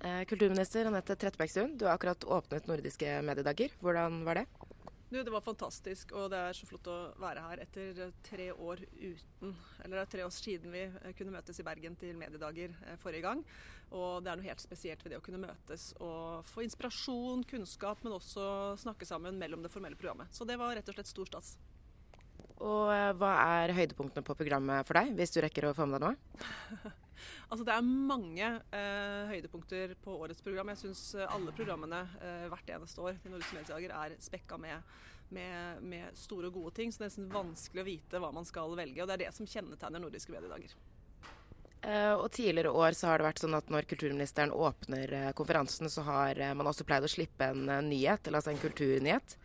Eh, kulturminister Anette Trettebergstuen, du har akkurat åpnet nordiske mediedager. Hvordan var det? Du, det var fantastisk, og det er så flott å være her etter tre år uten Eller det er tre år siden vi eh, kunne møtes i Bergen til mediedager eh, forrige gang. Og det er noe helt spesielt ved det å kunne møtes og få inspirasjon, kunnskap, men også snakke sammen mellom det formelle programmet. Så det var rett og slett stor stas. Og eh, hva er høydepunktene på programmet for deg, hvis du rekker å få med deg noe? altså Det er mange eh, høydepunkter på årets program. Jeg syns eh, alle programmene eh, hvert eneste år til Nordiske Mediedager er spekka med, med, med, store og gode ting. Så det er nesten vanskelig å vite hva man skal velge. Og det er det som kjennetegner Nordiske Mediedager. Uh, og Tidligere år så har det vært sånn at når kulturministeren åpner uh, konferansen, så har uh, man også pleid å slippe en nyhet, eller altså en kulturnyhet.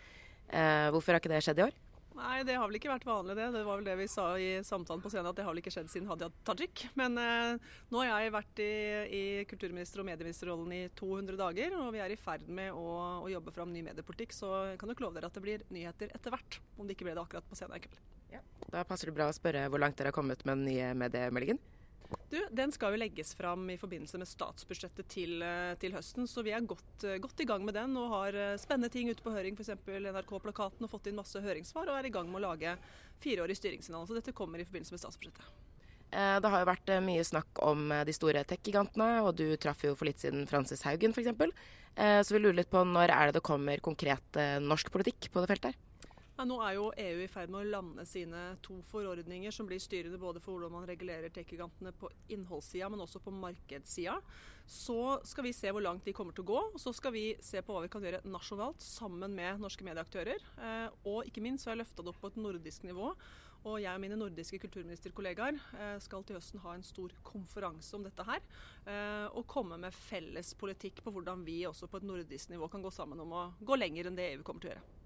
hvorfor har ikke det skjedd i år? Nei, det har vel ikke vært vanlig det. Det var vel det vi sa i samtalen på scenen, at det har vel ikke skjedd siden Hadia Tajik. Men eh, nå har jeg vært i, i kulturminister- og medieministerrollen i 200 dager, og vi er i ferd med å, å jobbe fram ny mediepolitikk. Så jeg kan nok love dere at det blir nyheter etter hvert, om det ikke ble det akkurat på scenen i kveld. Ja. Da passer det bra å spørre hvor langt dere har kommet med den nye mediemeldingen? Du, Den skal jo legges fram i forbindelse med statsbudsjettet til, eh, til høsten, så vi er godt, eh, godt, i gang med den og har eh, spennende ting ute på høring, f.eks. NRK-plakaten, og fått inn masse høringssvar og er i gang med å lage fireårig styringssignal. Så dette kommer i forbindelse med statsbudsjettet. Det har jo vært mye snakk om de store tech-gigantene, og du traff jo for litt siden Francis Haugen f.eks. Så vi lurer litt på når er det det kommer konkret norsk politikk på det feltet her? Ja, nå er jo EU i ferd med å lande sine to forordninger som blir styrende både for hvordan man regulerer tech-gigantene på innholdssida, men også på markedssida. Så skal vi se hvor langt de kommer til å gå. og Så skal vi se på hva vi kan gjøre nasjonalt sammen med norske medieaktører. Eh, og ikke minst så har jeg løfta det opp på et nordisk nivå. Og jeg og mine nordiske kulturministerkollegaer eh, skal til høsten ha en stor konferanse om dette her. Eh, og komme med felles politikk på hvordan vi også på et nordisk nivå kan gå sammen om å gå lenger enn det EU kommer til å gjøre.